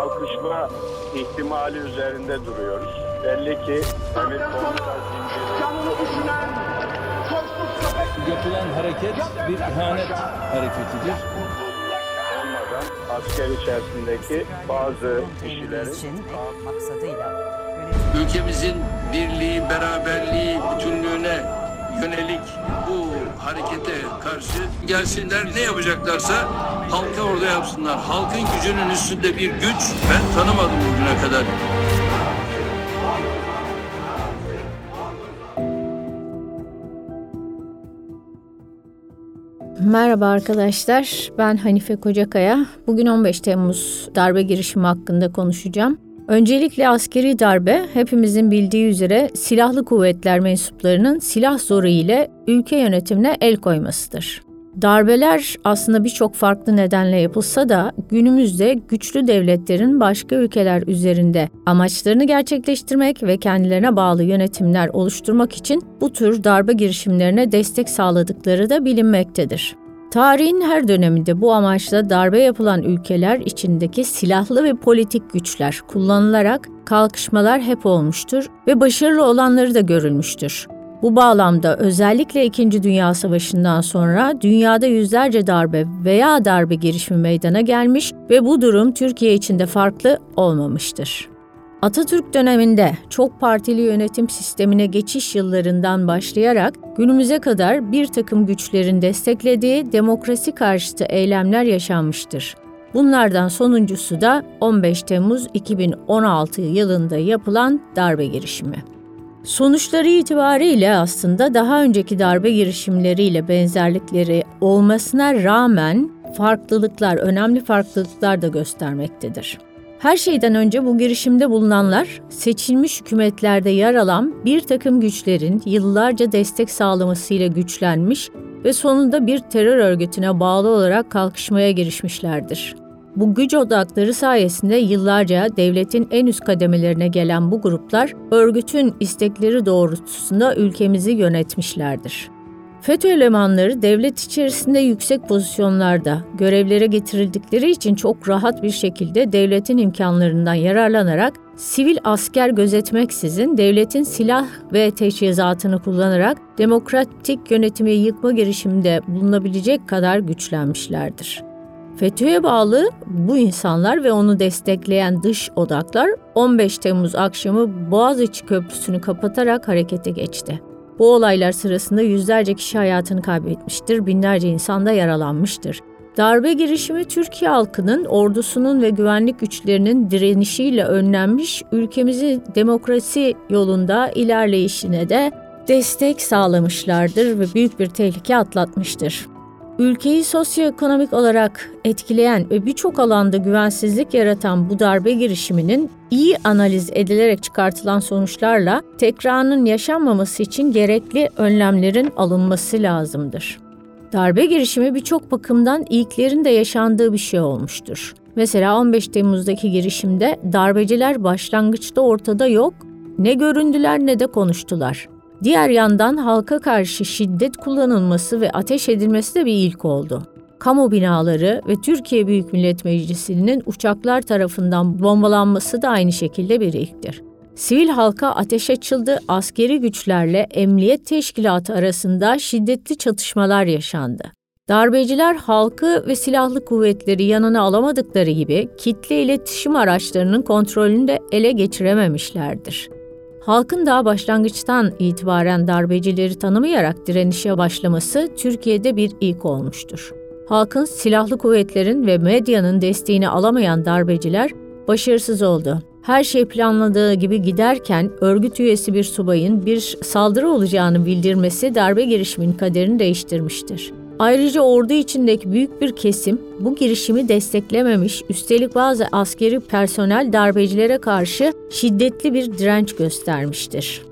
kalkışma ihtimali üzerinde duruyoruz. Belli ki emir komuta zinciri Yapılan hareket bir ihanet hareketidir. olmadan asker içerisindeki bazı kişilerin maksadıyla ülkemizin birliği, beraberliği, bütünlüğüne yönelik harekete karşı gelsinler ne yapacaklarsa halka orada yapsınlar. Halkın gücünün üstünde bir güç ben tanımadım bugüne kadar. Merhaba arkadaşlar, ben Hanife Kocakaya. Bugün 15 Temmuz darbe girişimi hakkında konuşacağım. Öncelikle askeri darbe hepimizin bildiği üzere silahlı kuvvetler mensuplarının silah zoru ile ülke yönetimine el koymasıdır. Darbeler aslında birçok farklı nedenle yapılsa da günümüzde güçlü devletlerin başka ülkeler üzerinde amaçlarını gerçekleştirmek ve kendilerine bağlı yönetimler oluşturmak için bu tür darbe girişimlerine destek sağladıkları da bilinmektedir. Tarihin her döneminde bu amaçla darbe yapılan ülkeler içindeki silahlı ve politik güçler kullanılarak kalkışmalar hep olmuştur ve başarılı olanları da görülmüştür. Bu bağlamda özellikle İkinci Dünya Savaşı'ndan sonra dünyada yüzlerce darbe veya darbe girişimi meydana gelmiş ve bu durum Türkiye için de farklı olmamıştır. Atatürk döneminde çok partili yönetim sistemine geçiş yıllarından başlayarak günümüze kadar bir takım güçlerin desteklediği demokrasi karşıtı eylemler yaşanmıştır. Bunlardan sonuncusu da 15 Temmuz 2016 yılında yapılan darbe girişimi. Sonuçları itibariyle aslında daha önceki darbe girişimleriyle benzerlikleri olmasına rağmen farklılıklar, önemli farklılıklar da göstermektedir. Her şeyden önce bu girişimde bulunanlar seçilmiş hükümetlerde yer alan bir takım güçlerin yıllarca destek sağlamasıyla güçlenmiş ve sonunda bir terör örgütüne bağlı olarak kalkışmaya girişmişlerdir. Bu güç odakları sayesinde yıllarca devletin en üst kademelerine gelen bu gruplar örgütün istekleri doğrultusunda ülkemizi yönetmişlerdir. FETÖ elemanları devlet içerisinde yüksek pozisyonlarda görevlere getirildikleri için çok rahat bir şekilde devletin imkanlarından yararlanarak sivil asker gözetmeksizin devletin silah ve teçhizatını kullanarak demokratik yönetimi yıkma girişiminde bulunabilecek kadar güçlenmişlerdir. FETÖ'ye bağlı bu insanlar ve onu destekleyen dış odaklar 15 Temmuz akşamı Boğaziçi Köprüsü'nü kapatarak harekete geçti. Bu olaylar sırasında yüzlerce kişi hayatını kaybetmiştir, binlerce insan da yaralanmıştır. Darbe girişimi Türkiye halkının, ordusunun ve güvenlik güçlerinin direnişiyle önlenmiş, ülkemizi demokrasi yolunda ilerleyişine de destek sağlamışlardır ve büyük bir tehlike atlatmıştır. Ülkeyi sosyoekonomik olarak etkileyen ve birçok alanda güvensizlik yaratan bu darbe girişiminin iyi analiz edilerek çıkartılan sonuçlarla tekrarının yaşanmaması için gerekli önlemlerin alınması lazımdır. Darbe girişimi birçok bakımdan ilklerin de yaşandığı bir şey olmuştur. Mesela 15 Temmuz'daki girişimde darbeciler başlangıçta ortada yok, ne göründüler ne de konuştular. Diğer yandan halka karşı şiddet kullanılması ve ateş edilmesi de bir ilk oldu. Kamu binaları ve Türkiye Büyük Millet Meclisi'nin uçaklar tarafından bombalanması da aynı şekilde bir ilktir. Sivil halka ateş açıldı, askeri güçlerle emniyet teşkilatı arasında şiddetli çatışmalar yaşandı. Darbeciler halkı ve silahlı kuvvetleri yanına alamadıkları gibi kitle iletişim araçlarının kontrolünü de ele geçirememişlerdir. Halkın daha başlangıçtan itibaren darbecileri tanımayarak direnişe başlaması Türkiye'de bir ilk olmuştur. Halkın silahlı kuvvetlerin ve medyanın desteğini alamayan darbeciler başarısız oldu. Her şey planladığı gibi giderken örgüt üyesi bir subayın bir saldırı olacağını bildirmesi darbe girişiminin kaderini değiştirmiştir. Ayrıca ordu içindeki büyük bir kesim bu girişimi desteklememiş, üstelik bazı askeri personel darbecilere karşı şiddetli bir direnç göstermiştir.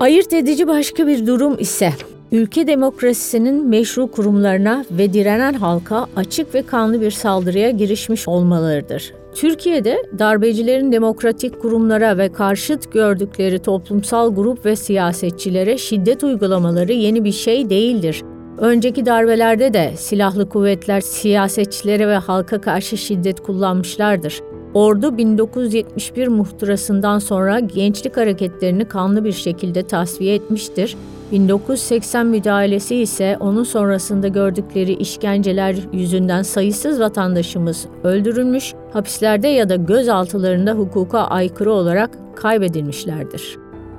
Ayırt edici başka bir durum ise ülke demokrasisinin meşru kurumlarına ve direnen halka açık ve kanlı bir saldırıya girişmiş olmalarıdır. Türkiye'de darbecilerin demokratik kurumlara ve karşıt gördükleri toplumsal grup ve siyasetçilere şiddet uygulamaları yeni bir şey değildir. Önceki darbelerde de silahlı kuvvetler siyasetçilere ve halka karşı şiddet kullanmışlardır. Ordu 1971 muhtırasından sonra gençlik hareketlerini kanlı bir şekilde tasfiye etmiştir. 1980 müdahalesi ise onun sonrasında gördükleri işkenceler yüzünden sayısız vatandaşımız öldürülmüş, hapislerde ya da gözaltılarında hukuka aykırı olarak kaybedilmişlerdir.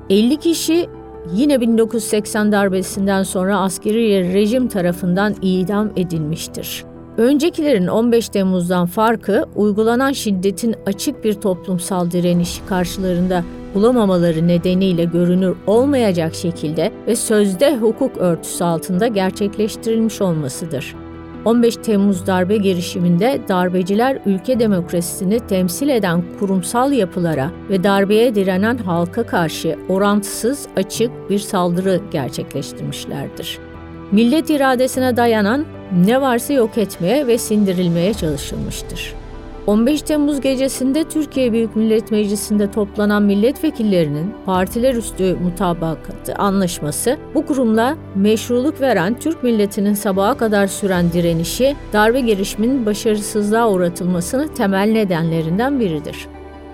50 kişi yine 1980 darbesinden sonra askeri rejim tarafından idam edilmiştir. Öncekilerin 15 Temmuz'dan farkı uygulanan şiddetin açık bir toplumsal direniş karşılarında bulamamaları nedeniyle görünür olmayacak şekilde ve sözde hukuk örtüsü altında gerçekleştirilmiş olmasıdır. 15 Temmuz darbe girişiminde darbeciler ülke demokrasisini temsil eden kurumsal yapılara ve darbeye direnen halka karşı orantısız açık bir saldırı gerçekleştirmişlerdir. Millet iradesine dayanan ne varsa yok etmeye ve sindirilmeye çalışılmıştır. 15 Temmuz gecesinde Türkiye Büyük Millet Meclisi'nde toplanan milletvekillerinin partiler üstü mutabakatı anlaşması bu kurumla meşruluk veren Türk milletinin sabaha kadar süren direnişi darbe girişiminin başarısızlığa uğratılmasının temel nedenlerinden biridir.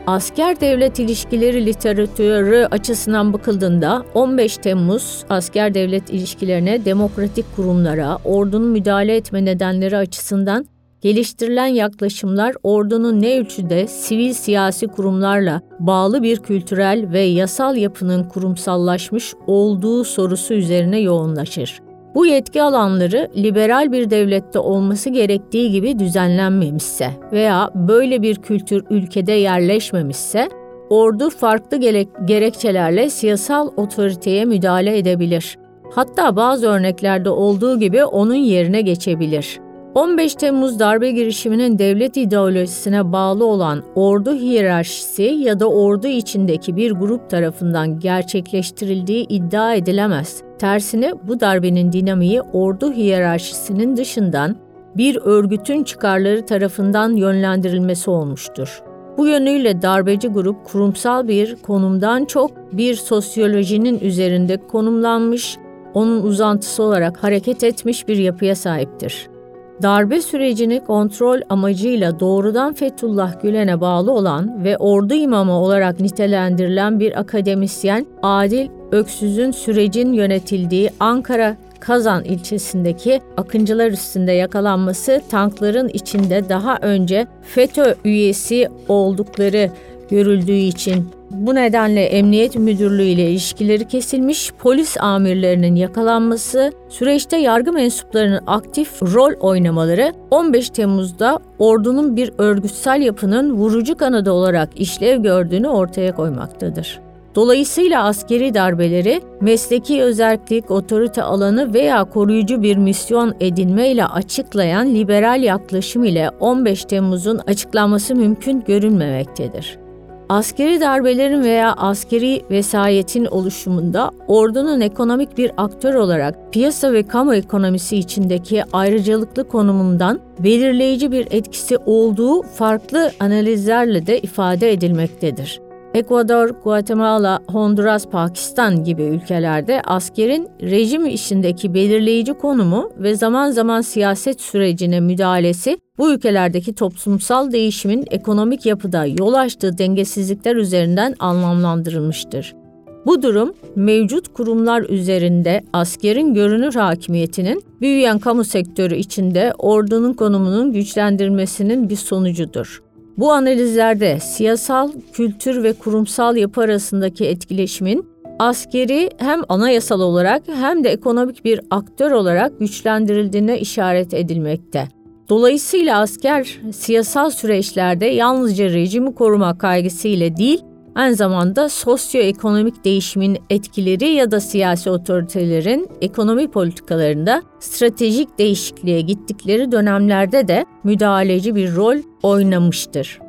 Asker devlet ilişkileri literatürü açısından bakıldığında 15 Temmuz asker devlet ilişkilerine, demokratik kurumlara, ordunun müdahale etme nedenleri açısından geliştirilen yaklaşımlar ordunun ne ölçüde sivil siyasi kurumlarla bağlı bir kültürel ve yasal yapının kurumsallaşmış olduğu sorusu üzerine yoğunlaşır. Bu yetki alanları liberal bir devlette olması gerektiği gibi düzenlenmemişse veya böyle bir kültür ülkede yerleşmemişse ordu farklı gerekçelerle siyasal otoriteye müdahale edebilir. Hatta bazı örneklerde olduğu gibi onun yerine geçebilir. 15 Temmuz darbe girişiminin devlet ideolojisine bağlı olan ordu hiyerarşisi ya da ordu içindeki bir grup tarafından gerçekleştirildiği iddia edilemez. Tersine bu darbenin dinamiği ordu hiyerarşisinin dışından bir örgütün çıkarları tarafından yönlendirilmesi olmuştur. Bu yönüyle darbeci grup kurumsal bir konumdan çok bir sosyolojinin üzerinde konumlanmış, onun uzantısı olarak hareket etmiş bir yapıya sahiptir. Darbe sürecini kontrol amacıyla doğrudan Fethullah Gülen'e bağlı olan ve ordu imamı olarak nitelendirilen bir akademisyen Adil Öksüz'ün sürecin yönetildiği Ankara Kazan ilçesindeki akıncılar üstünde yakalanması tankların içinde daha önce FETÖ üyesi oldukları görüldüğü için bu nedenle Emniyet Müdürlüğü ile ilişkileri kesilmiş, polis amirlerinin yakalanması, süreçte yargı mensuplarının aktif rol oynamaları 15 Temmuz'da ordunun bir örgütsel yapının vurucu kanadı olarak işlev gördüğünü ortaya koymaktadır. Dolayısıyla askeri darbeleri mesleki özellik, otorite alanı veya koruyucu bir misyon edinme ile açıklayan liberal yaklaşım ile 15 Temmuz'un açıklanması mümkün görünmemektedir. Askeri darbelerin veya askeri vesayetin oluşumunda ordunun ekonomik bir aktör olarak piyasa ve kamu ekonomisi içindeki ayrıcalıklı konumundan belirleyici bir etkisi olduğu farklı analizlerle de ifade edilmektedir. Ekvador, Guatemala, Honduras, Pakistan gibi ülkelerde askerin rejim işindeki belirleyici konumu ve zaman zaman siyaset sürecine müdahalesi bu ülkelerdeki toplumsal değişimin ekonomik yapıda yol açtığı dengesizlikler üzerinden anlamlandırılmıştır. Bu durum mevcut kurumlar üzerinde askerin görünür hakimiyetinin büyüyen kamu sektörü içinde ordunun konumunun güçlendirmesinin bir sonucudur. Bu analizlerde siyasal, kültür ve kurumsal yapı arasındaki etkileşimin askeri hem anayasal olarak hem de ekonomik bir aktör olarak güçlendirildiğine işaret edilmekte. Dolayısıyla asker siyasal süreçlerde yalnızca rejimi koruma kaygısıyla değil, aynı zamanda sosyoekonomik değişimin etkileri ya da siyasi otoritelerin ekonomi politikalarında stratejik değişikliğe gittikleri dönemlerde de müdahaleci bir rol oynamıştır.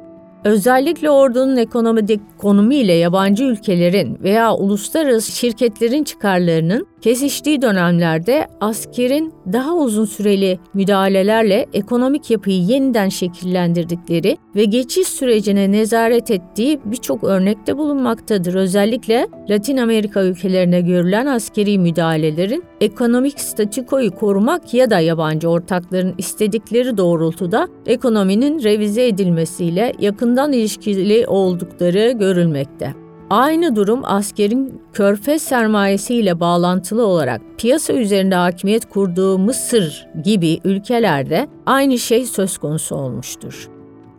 Özellikle ordunun ekonomik konumu ile yabancı ülkelerin veya uluslararası şirketlerin çıkarlarının Kesiştiği dönemlerde askerin daha uzun süreli müdahalelerle ekonomik yapıyı yeniden şekillendirdikleri ve geçiş sürecine nezaret ettiği birçok örnekte bulunmaktadır. Özellikle Latin Amerika ülkelerine görülen askeri müdahalelerin ekonomik statikoyu korumak ya da yabancı ortakların istedikleri doğrultuda ekonominin revize edilmesiyle yakından ilişkili oldukları görülmekte. Aynı durum askerin körfez sermayesiyle bağlantılı olarak piyasa üzerinde hakimiyet kurduğu Mısır gibi ülkelerde aynı şey söz konusu olmuştur.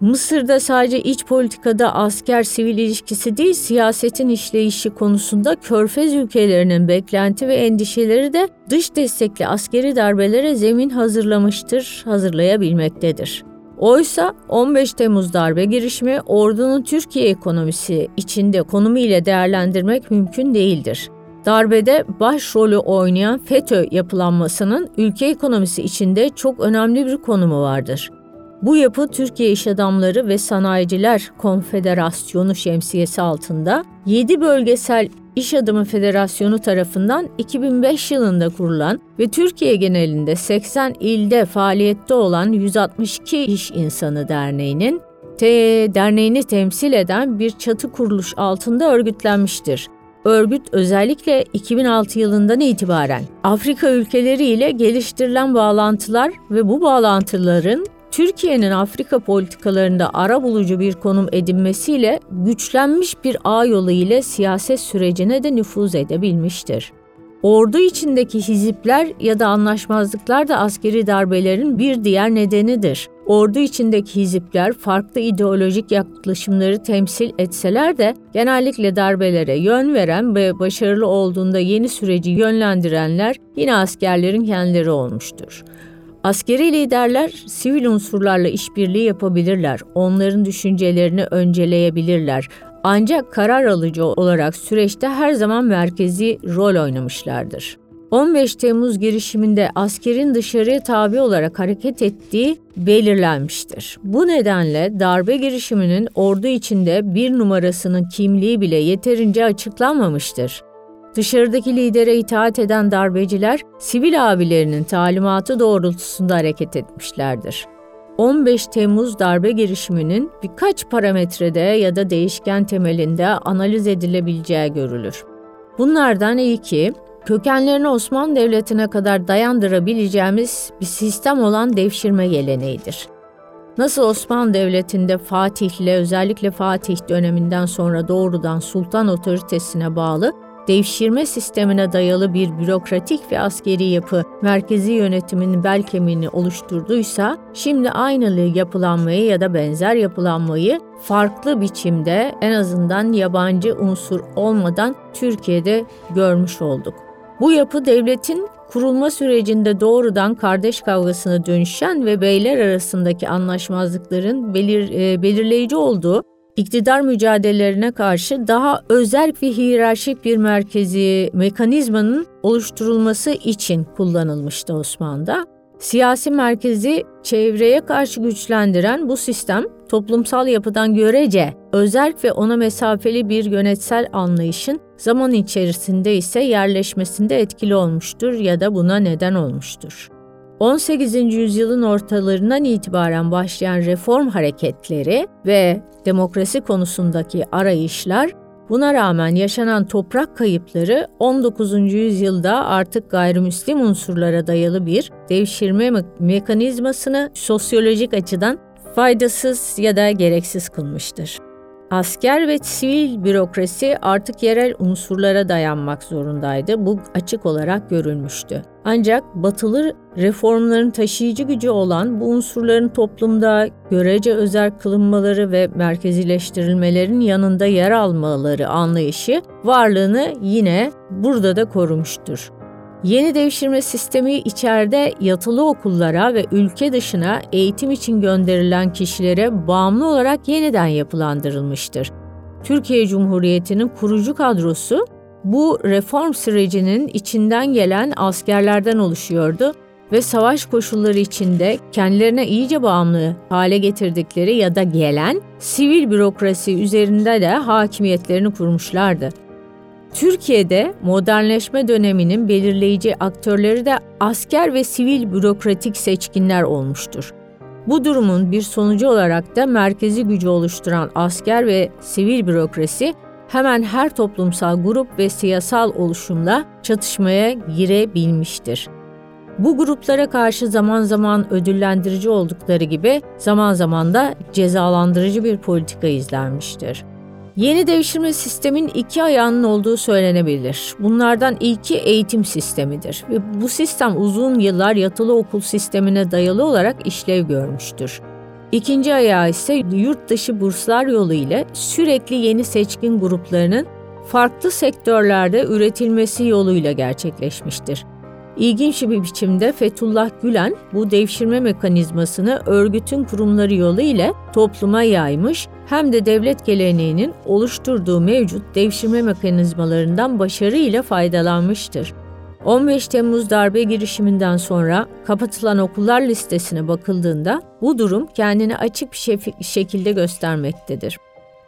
Mısır'da sadece iç politikada asker-sivil ilişkisi değil, siyasetin işleyişi konusunda körfez ülkelerinin beklenti ve endişeleri de dış destekli askeri darbelere zemin hazırlamıştır, hazırlayabilmektedir. Oysa 15 Temmuz darbe girişimi ordunun Türkiye ekonomisi içinde konumu ile değerlendirmek mümkün değildir. Darbede başrolü oynayan FETÖ yapılanmasının ülke ekonomisi içinde çok önemli bir konumu vardır. Bu yapı Türkiye İş Adamları ve Sanayiciler Konfederasyonu şemsiyesi altında 7 bölgesel İş Adamı Federasyonu tarafından 2005 yılında kurulan ve Türkiye genelinde 80 ilde faaliyette olan 162 İş İnsanı Derneği'nin T derneğini temsil eden bir çatı kuruluş altında örgütlenmiştir. Örgüt özellikle 2006 yılından itibaren Afrika ülkeleri ile geliştirilen bağlantılar ve bu bağlantıların Türkiye'nin Afrika politikalarında ara bulucu bir konum edinmesiyle güçlenmiş bir ağ yolu ile siyaset sürecine de nüfuz edebilmiştir. Ordu içindeki hizipler ya da anlaşmazlıklar da askeri darbelerin bir diğer nedenidir. Ordu içindeki hizipler farklı ideolojik yaklaşımları temsil etseler de genellikle darbelere yön veren ve başarılı olduğunda yeni süreci yönlendirenler yine askerlerin kendileri olmuştur. Askeri liderler sivil unsurlarla işbirliği yapabilirler, onların düşüncelerini önceleyebilirler. Ancak karar alıcı olarak süreçte her zaman merkezi rol oynamışlardır. 15 Temmuz girişiminde askerin dışarıya tabi olarak hareket ettiği belirlenmiştir. Bu nedenle darbe girişiminin ordu içinde bir numarasının kimliği bile yeterince açıklanmamıştır. Dışarıdaki lidere itaat eden darbeciler sivil abilerinin talimatı doğrultusunda hareket etmişlerdir. 15 Temmuz darbe girişiminin birkaç parametrede ya da değişken temelinde analiz edilebileceği görülür. Bunlardan ilki, kökenlerini Osmanlı Devleti'ne kadar dayandırabileceğimiz bir sistem olan devşirme geleneğidir. Nasıl Osmanlı Devleti'nde Fatih'le özellikle Fatih döneminden sonra doğrudan sultan otoritesine bağlı devşirme sistemine dayalı bir bürokratik ve askeri yapı merkezi yönetimin bel kemiğini oluşturduysa, şimdi aynı yapılanmayı ya da benzer yapılanmayı farklı biçimde en azından yabancı unsur olmadan Türkiye'de görmüş olduk. Bu yapı devletin kurulma sürecinde doğrudan kardeş kavgasına dönüşen ve beyler arasındaki anlaşmazlıkların belir, e, belirleyici olduğu iktidar mücadelelerine karşı daha özel ve hiyerarşik bir merkezi mekanizmanın oluşturulması için kullanılmıştı Osmanlı'da. Siyasi merkezi çevreye karşı güçlendiren bu sistem toplumsal yapıdan görece özel ve ona mesafeli bir yönetsel anlayışın zaman içerisinde ise yerleşmesinde etkili olmuştur ya da buna neden olmuştur. 18. yüzyılın ortalarından itibaren başlayan reform hareketleri ve demokrasi konusundaki arayışlar Buna rağmen yaşanan toprak kayıpları 19. yüzyılda artık gayrimüslim unsurlara dayalı bir devşirme me- mekanizmasını sosyolojik açıdan faydasız ya da gereksiz kılmıştır. Asker ve sivil bürokrasi artık yerel unsurlara dayanmak zorundaydı. Bu açık olarak görülmüştü. Ancak batılı reformların taşıyıcı gücü olan bu unsurların toplumda görece özel kılınmaları ve merkezileştirilmelerin yanında yer almaları anlayışı varlığını yine burada da korumuştur. Yeni devşirme sistemi içeride yatılı okullara ve ülke dışına eğitim için gönderilen kişilere bağımlı olarak yeniden yapılandırılmıştır. Türkiye Cumhuriyeti'nin kurucu kadrosu bu reform sürecinin içinden gelen askerlerden oluşuyordu ve savaş koşulları içinde kendilerine iyice bağımlı hale getirdikleri ya da gelen sivil bürokrasi üzerinde de hakimiyetlerini kurmuşlardı. Türkiye'de modernleşme döneminin belirleyici aktörleri de asker ve sivil bürokratik seçkinler olmuştur. Bu durumun bir sonucu olarak da merkezi gücü oluşturan asker ve sivil bürokrasi hemen her toplumsal grup ve siyasal oluşumla çatışmaya girebilmiştir. Bu gruplara karşı zaman zaman ödüllendirici oldukları gibi zaman zaman da cezalandırıcı bir politika izlenmiştir. Yeni devşirme sistemin iki ayağının olduğu söylenebilir. Bunlardan ilki eğitim sistemidir ve bu sistem uzun yıllar yatılı okul sistemine dayalı olarak işlev görmüştür. İkinci ayağı ise yurt dışı burslar yolu ile sürekli yeni seçkin gruplarının farklı sektörlerde üretilmesi yoluyla gerçekleşmiştir. İlginç bir biçimde Fethullah Gülen bu devşirme mekanizmasını örgütün kurumları yolu ile topluma yaymış hem de devlet geleneğinin oluşturduğu mevcut devşirme mekanizmalarından başarıyla faydalanmıştır. 15 Temmuz darbe girişiminden sonra kapatılan okullar listesine bakıldığında bu durum kendini açık bir şekilde göstermektedir.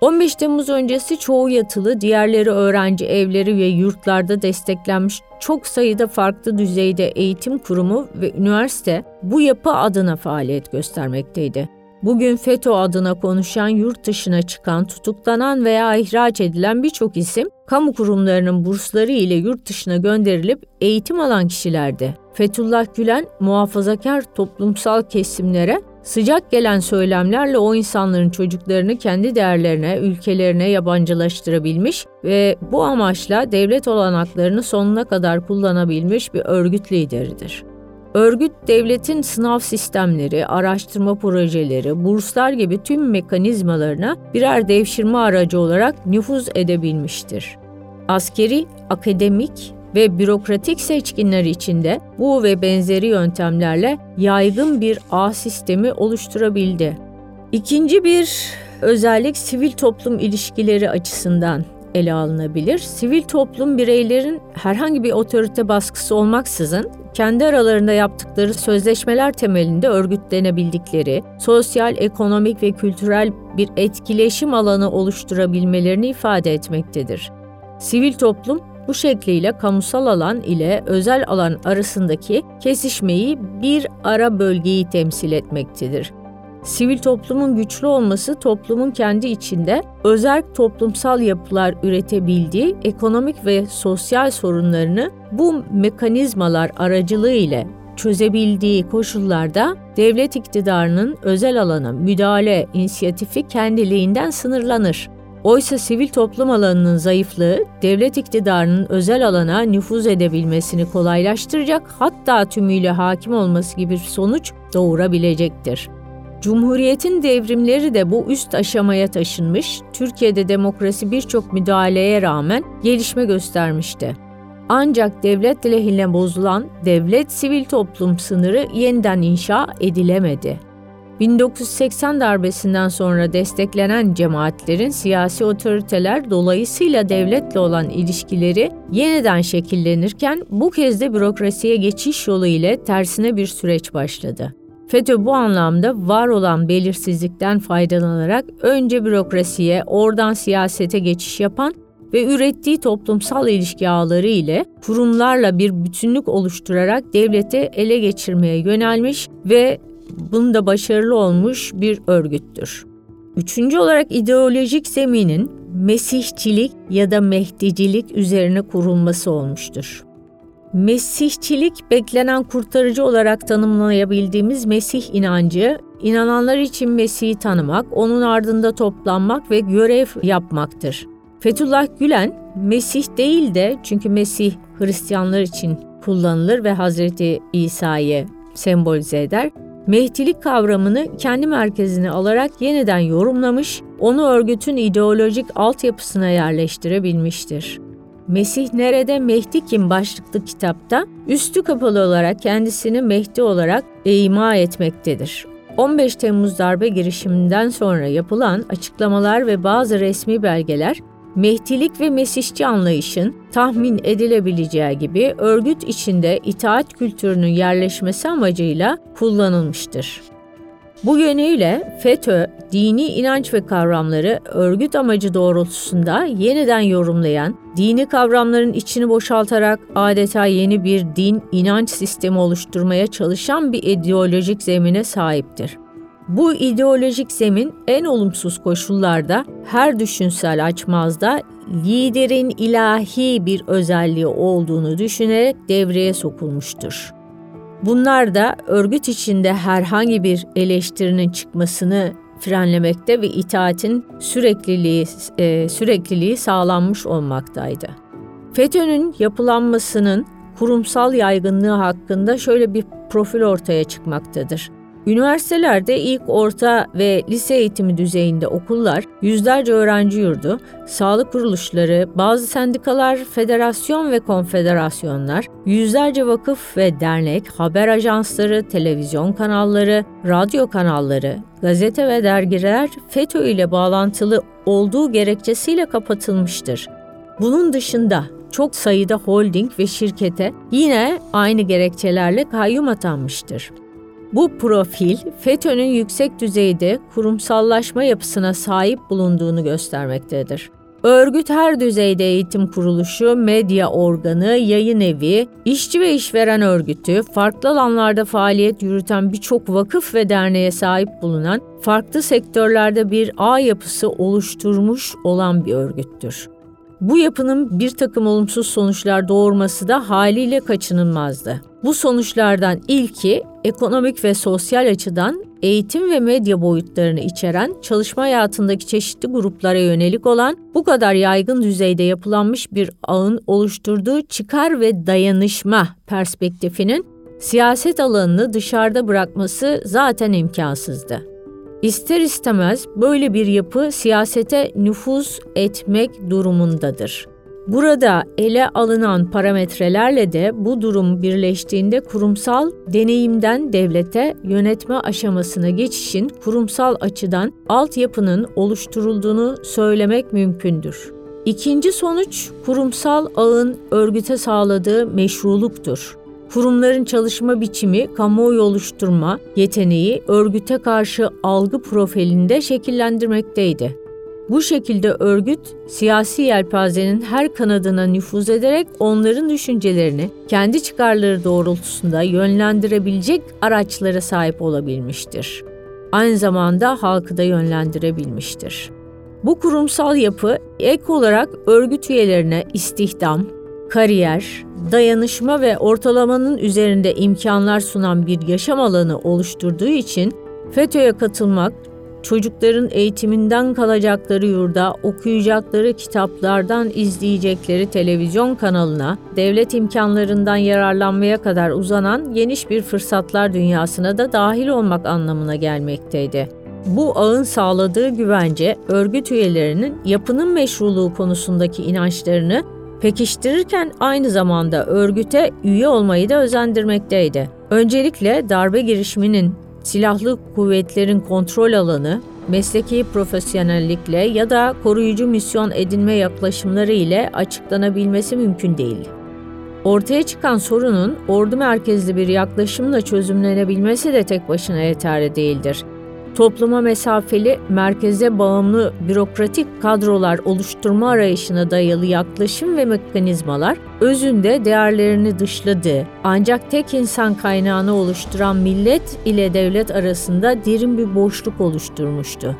15 Temmuz öncesi çoğu yatılı, diğerleri öğrenci evleri ve yurtlarda desteklenmiş çok sayıda farklı düzeyde eğitim kurumu ve üniversite bu yapı adına faaliyet göstermekteydi. Bugün FETÖ adına konuşan, yurt dışına çıkan, tutuklanan veya ihraç edilen birçok isim, kamu kurumlarının bursları ile yurt dışına gönderilip eğitim alan kişilerdi. Fethullah Gülen, muhafazakar toplumsal kesimlere sıcak gelen söylemlerle o insanların çocuklarını kendi değerlerine, ülkelerine yabancılaştırabilmiş ve bu amaçla devlet olanaklarını sonuna kadar kullanabilmiş bir örgüt lideridir. Örgüt devletin sınav sistemleri, araştırma projeleri, burslar gibi tüm mekanizmalarına birer devşirme aracı olarak nüfuz edebilmiştir. Askeri, akademik ve bürokratik seçkinler içinde bu ve benzeri yöntemlerle yaygın bir ağ sistemi oluşturabildi. İkinci bir özellik sivil toplum ilişkileri açısından ele alınabilir. Sivil toplum bireylerin herhangi bir otorite baskısı olmaksızın kendi aralarında yaptıkları sözleşmeler temelinde örgütlenebildikleri, sosyal, ekonomik ve kültürel bir etkileşim alanı oluşturabilmelerini ifade etmektedir. Sivil toplum bu şekliyle kamusal alan ile özel alan arasındaki kesişmeyi bir ara bölgeyi temsil etmektedir. Sivil toplumun güçlü olması toplumun kendi içinde özel toplumsal yapılar üretebildiği ekonomik ve sosyal sorunlarını bu mekanizmalar aracılığı ile çözebildiği koşullarda devlet iktidarının özel alana müdahale inisiyatifi kendiliğinden sınırlanır. Oysa sivil toplum alanının zayıflığı devlet iktidarının özel alana nüfuz edebilmesini kolaylaştıracak hatta tümüyle hakim olması gibi sonuç doğurabilecektir. Cumhuriyetin devrimleri de bu üst aşamaya taşınmış, Türkiye'de demokrasi birçok müdahaleye rağmen gelişme göstermişti. Ancak devlet lehine bozulan devlet sivil toplum sınırı yeniden inşa edilemedi. 1980 darbesinden sonra desteklenen cemaatlerin siyasi otoriteler dolayısıyla devletle olan ilişkileri yeniden şekillenirken bu kez de bürokrasiye geçiş yolu ile tersine bir süreç başladı. FETÖ bu anlamda var olan belirsizlikten faydalanarak önce bürokrasiye, oradan siyasete geçiş yapan ve ürettiği toplumsal ilişki ağları ile kurumlarla bir bütünlük oluşturarak devleti ele geçirmeye yönelmiş ve bunda başarılı olmuş bir örgüttür. Üçüncü olarak ideolojik zeminin Mesihçilik ya da Mehdicilik üzerine kurulması olmuştur. Mesihçilik beklenen kurtarıcı olarak tanımlayabildiğimiz Mesih inancı, inananlar için Mesih'i tanımak, onun ardında toplanmak ve görev yapmaktır. Fethullah Gülen Mesih değil de çünkü Mesih Hristiyanlar için kullanılır ve Hazreti İsa'yı sembolize eder. Mehdilik kavramını kendi merkezine alarak yeniden yorumlamış, onu örgütün ideolojik altyapısına yerleştirebilmiştir. Mesih Nerede Mehdi Kim başlıklı kitapta üstü kapalı olarak kendisini Mehdi olarak ima etmektedir. 15 Temmuz darbe girişiminden sonra yapılan açıklamalar ve bazı resmi belgeler Mehdilik ve Mesihçi anlayışın tahmin edilebileceği gibi örgüt içinde itaat kültürünün yerleşmesi amacıyla kullanılmıştır. Bu yönüyle FETÖ, dini inanç ve kavramları örgüt amacı doğrultusunda yeniden yorumlayan, dini kavramların içini boşaltarak adeta yeni bir din inanç sistemi oluşturmaya çalışan bir ideolojik zemine sahiptir. Bu ideolojik zemin en olumsuz koşullarda her düşünsel açmazda liderin ilahi bir özelliği olduğunu düşünerek devreye sokulmuştur. Bunlar da örgüt içinde herhangi bir eleştirinin çıkmasını frenlemekte ve itaatin sürekliliği e, sürekliliği sağlanmış olmaktaydı. FETÖ'nün yapılanmasının kurumsal yaygınlığı hakkında şöyle bir profil ortaya çıkmaktadır. Üniversitelerde ilk orta ve lise eğitimi düzeyinde okullar, yüzlerce öğrenci yurdu, sağlık kuruluşları, bazı sendikalar, federasyon ve konfederasyonlar, yüzlerce vakıf ve dernek, haber ajansları, televizyon kanalları, radyo kanalları, gazete ve dergiler FETÖ ile bağlantılı olduğu gerekçesiyle kapatılmıştır. Bunun dışında çok sayıda holding ve şirkete yine aynı gerekçelerle kayyum atanmıştır. Bu profil FETÖ'nün yüksek düzeyde kurumsallaşma yapısına sahip bulunduğunu göstermektedir. Örgüt her düzeyde eğitim kuruluşu, medya organı, yayın evi, işçi ve işveren örgütü, farklı alanlarda faaliyet yürüten birçok vakıf ve derneğe sahip bulunan, farklı sektörlerde bir ağ yapısı oluşturmuş olan bir örgüttür. Bu yapının bir takım olumsuz sonuçlar doğurması da haliyle kaçınılmazdı. Bu sonuçlardan ilki ekonomik ve sosyal açıdan eğitim ve medya boyutlarını içeren çalışma hayatındaki çeşitli gruplara yönelik olan bu kadar yaygın düzeyde yapılanmış bir ağın oluşturduğu çıkar ve dayanışma perspektifinin siyaset alanını dışarıda bırakması zaten imkansızdı. İster istemez böyle bir yapı siyasete nüfuz etmek durumundadır. Burada ele alınan parametrelerle de bu durum birleştiğinde kurumsal deneyimden devlete yönetme aşamasına geçişin kurumsal açıdan altyapının oluşturulduğunu söylemek mümkündür. İkinci sonuç kurumsal ağın örgüte sağladığı meşruluktur. Kurumların çalışma biçimi, kamuoyu oluşturma yeteneği örgüte karşı algı profilinde şekillendirmekteydi. Bu şekilde örgüt siyasi yelpazenin her kanadına nüfuz ederek onların düşüncelerini kendi çıkarları doğrultusunda yönlendirebilecek araçlara sahip olabilmiştir. Aynı zamanda halkı da yönlendirebilmiştir. Bu kurumsal yapı ek olarak örgüt üyelerine istihdam, kariyer, dayanışma ve ortalamanın üzerinde imkanlar sunan bir yaşam alanı oluşturduğu için FETÖ'ye katılmak, çocukların eğitiminden kalacakları yurda, okuyacakları kitaplardan izleyecekleri televizyon kanalına, devlet imkanlarından yararlanmaya kadar uzanan geniş bir fırsatlar dünyasına da dahil olmak anlamına gelmekteydi. Bu ağın sağladığı güvence, örgüt üyelerinin yapının meşruluğu konusundaki inançlarını pekiştirirken aynı zamanda örgüte üye olmayı da özendirmekteydi. Öncelikle darbe girişiminin silahlı kuvvetlerin kontrol alanı, mesleki profesyonellikle ya da koruyucu misyon edinme yaklaşımları ile açıklanabilmesi mümkün değil. Ortaya çıkan sorunun ordu merkezli bir yaklaşımla çözümlenebilmesi de tek başına yeterli değildir topluma mesafeli, merkeze bağımlı bürokratik kadrolar oluşturma arayışına dayalı yaklaşım ve mekanizmalar özünde değerlerini dışladığı ancak tek insan kaynağını oluşturan millet ile devlet arasında derin bir boşluk oluşturmuştu.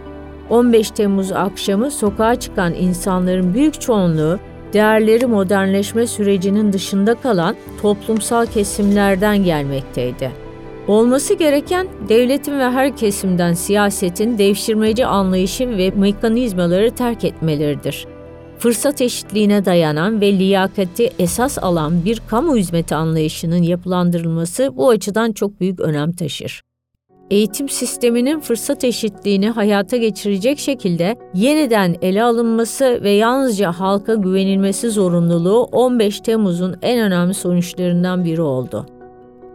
15 Temmuz akşamı sokağa çıkan insanların büyük çoğunluğu değerleri modernleşme sürecinin dışında kalan toplumsal kesimlerden gelmekteydi. Olması gereken devletin ve her kesimden siyasetin devşirmeci anlayışı ve mekanizmaları terk etmeleridir. Fırsat eşitliğine dayanan ve liyakati esas alan bir kamu hizmeti anlayışının yapılandırılması bu açıdan çok büyük önem taşır. Eğitim sisteminin fırsat eşitliğini hayata geçirecek şekilde yeniden ele alınması ve yalnızca halka güvenilmesi zorunluluğu 15 Temmuz'un en önemli sonuçlarından biri oldu.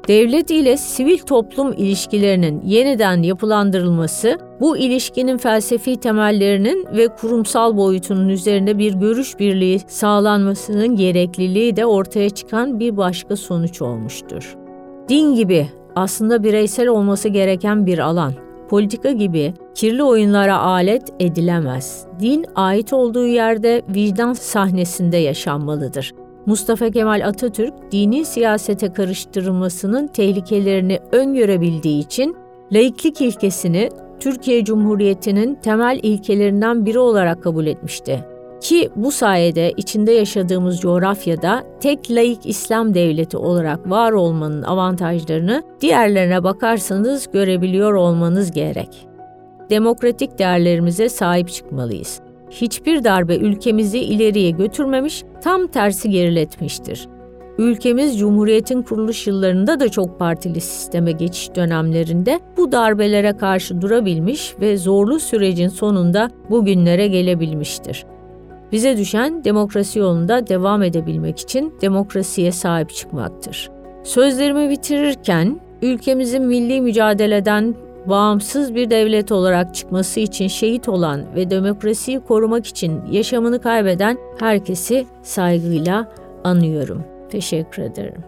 Devlet ile sivil toplum ilişkilerinin yeniden yapılandırılması, bu ilişkinin felsefi temellerinin ve kurumsal boyutunun üzerinde bir görüş birliği sağlanmasının gerekliliği de ortaya çıkan bir başka sonuç olmuştur. Din gibi aslında bireysel olması gereken bir alan, politika gibi kirli oyunlara alet edilemez. Din ait olduğu yerde vicdan sahnesinde yaşanmalıdır. Mustafa Kemal Atatürk dini siyasete karıştırılmasının tehlikelerini öngörebildiği için laiklik ilkesini Türkiye Cumhuriyeti'nin temel ilkelerinden biri olarak kabul etmişti. Ki bu sayede içinde yaşadığımız coğrafyada tek laik İslam devleti olarak var olmanın avantajlarını diğerlerine bakarsanız görebiliyor olmanız gerek. Demokratik değerlerimize sahip çıkmalıyız. Hiçbir darbe ülkemizi ileriye götürmemiş, tam tersi geriletmiştir. Ülkemiz Cumhuriyet'in kuruluş yıllarında da çok partili sisteme geçiş dönemlerinde bu darbelere karşı durabilmiş ve zorlu sürecin sonunda bugünlere gelebilmiştir. Bize düşen demokrasi yolunda devam edebilmek için demokrasiye sahip çıkmaktır. Sözlerimi bitirirken ülkemizin milli mücadeleden bağımsız bir devlet olarak çıkması için şehit olan ve demokrasiyi korumak için yaşamını kaybeden herkesi saygıyla anıyorum. Teşekkür ederim.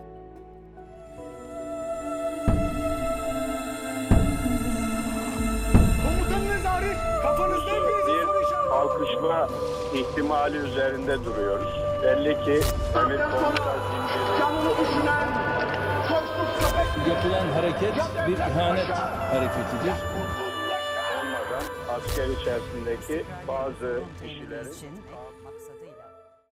Kalkışma ihtimali üzerinde duruyoruz. Belli ki emir komuta zinciri Yapılan hareket bir ihanet hareketidir. olmadan asker içerisindeki bazı kişilerin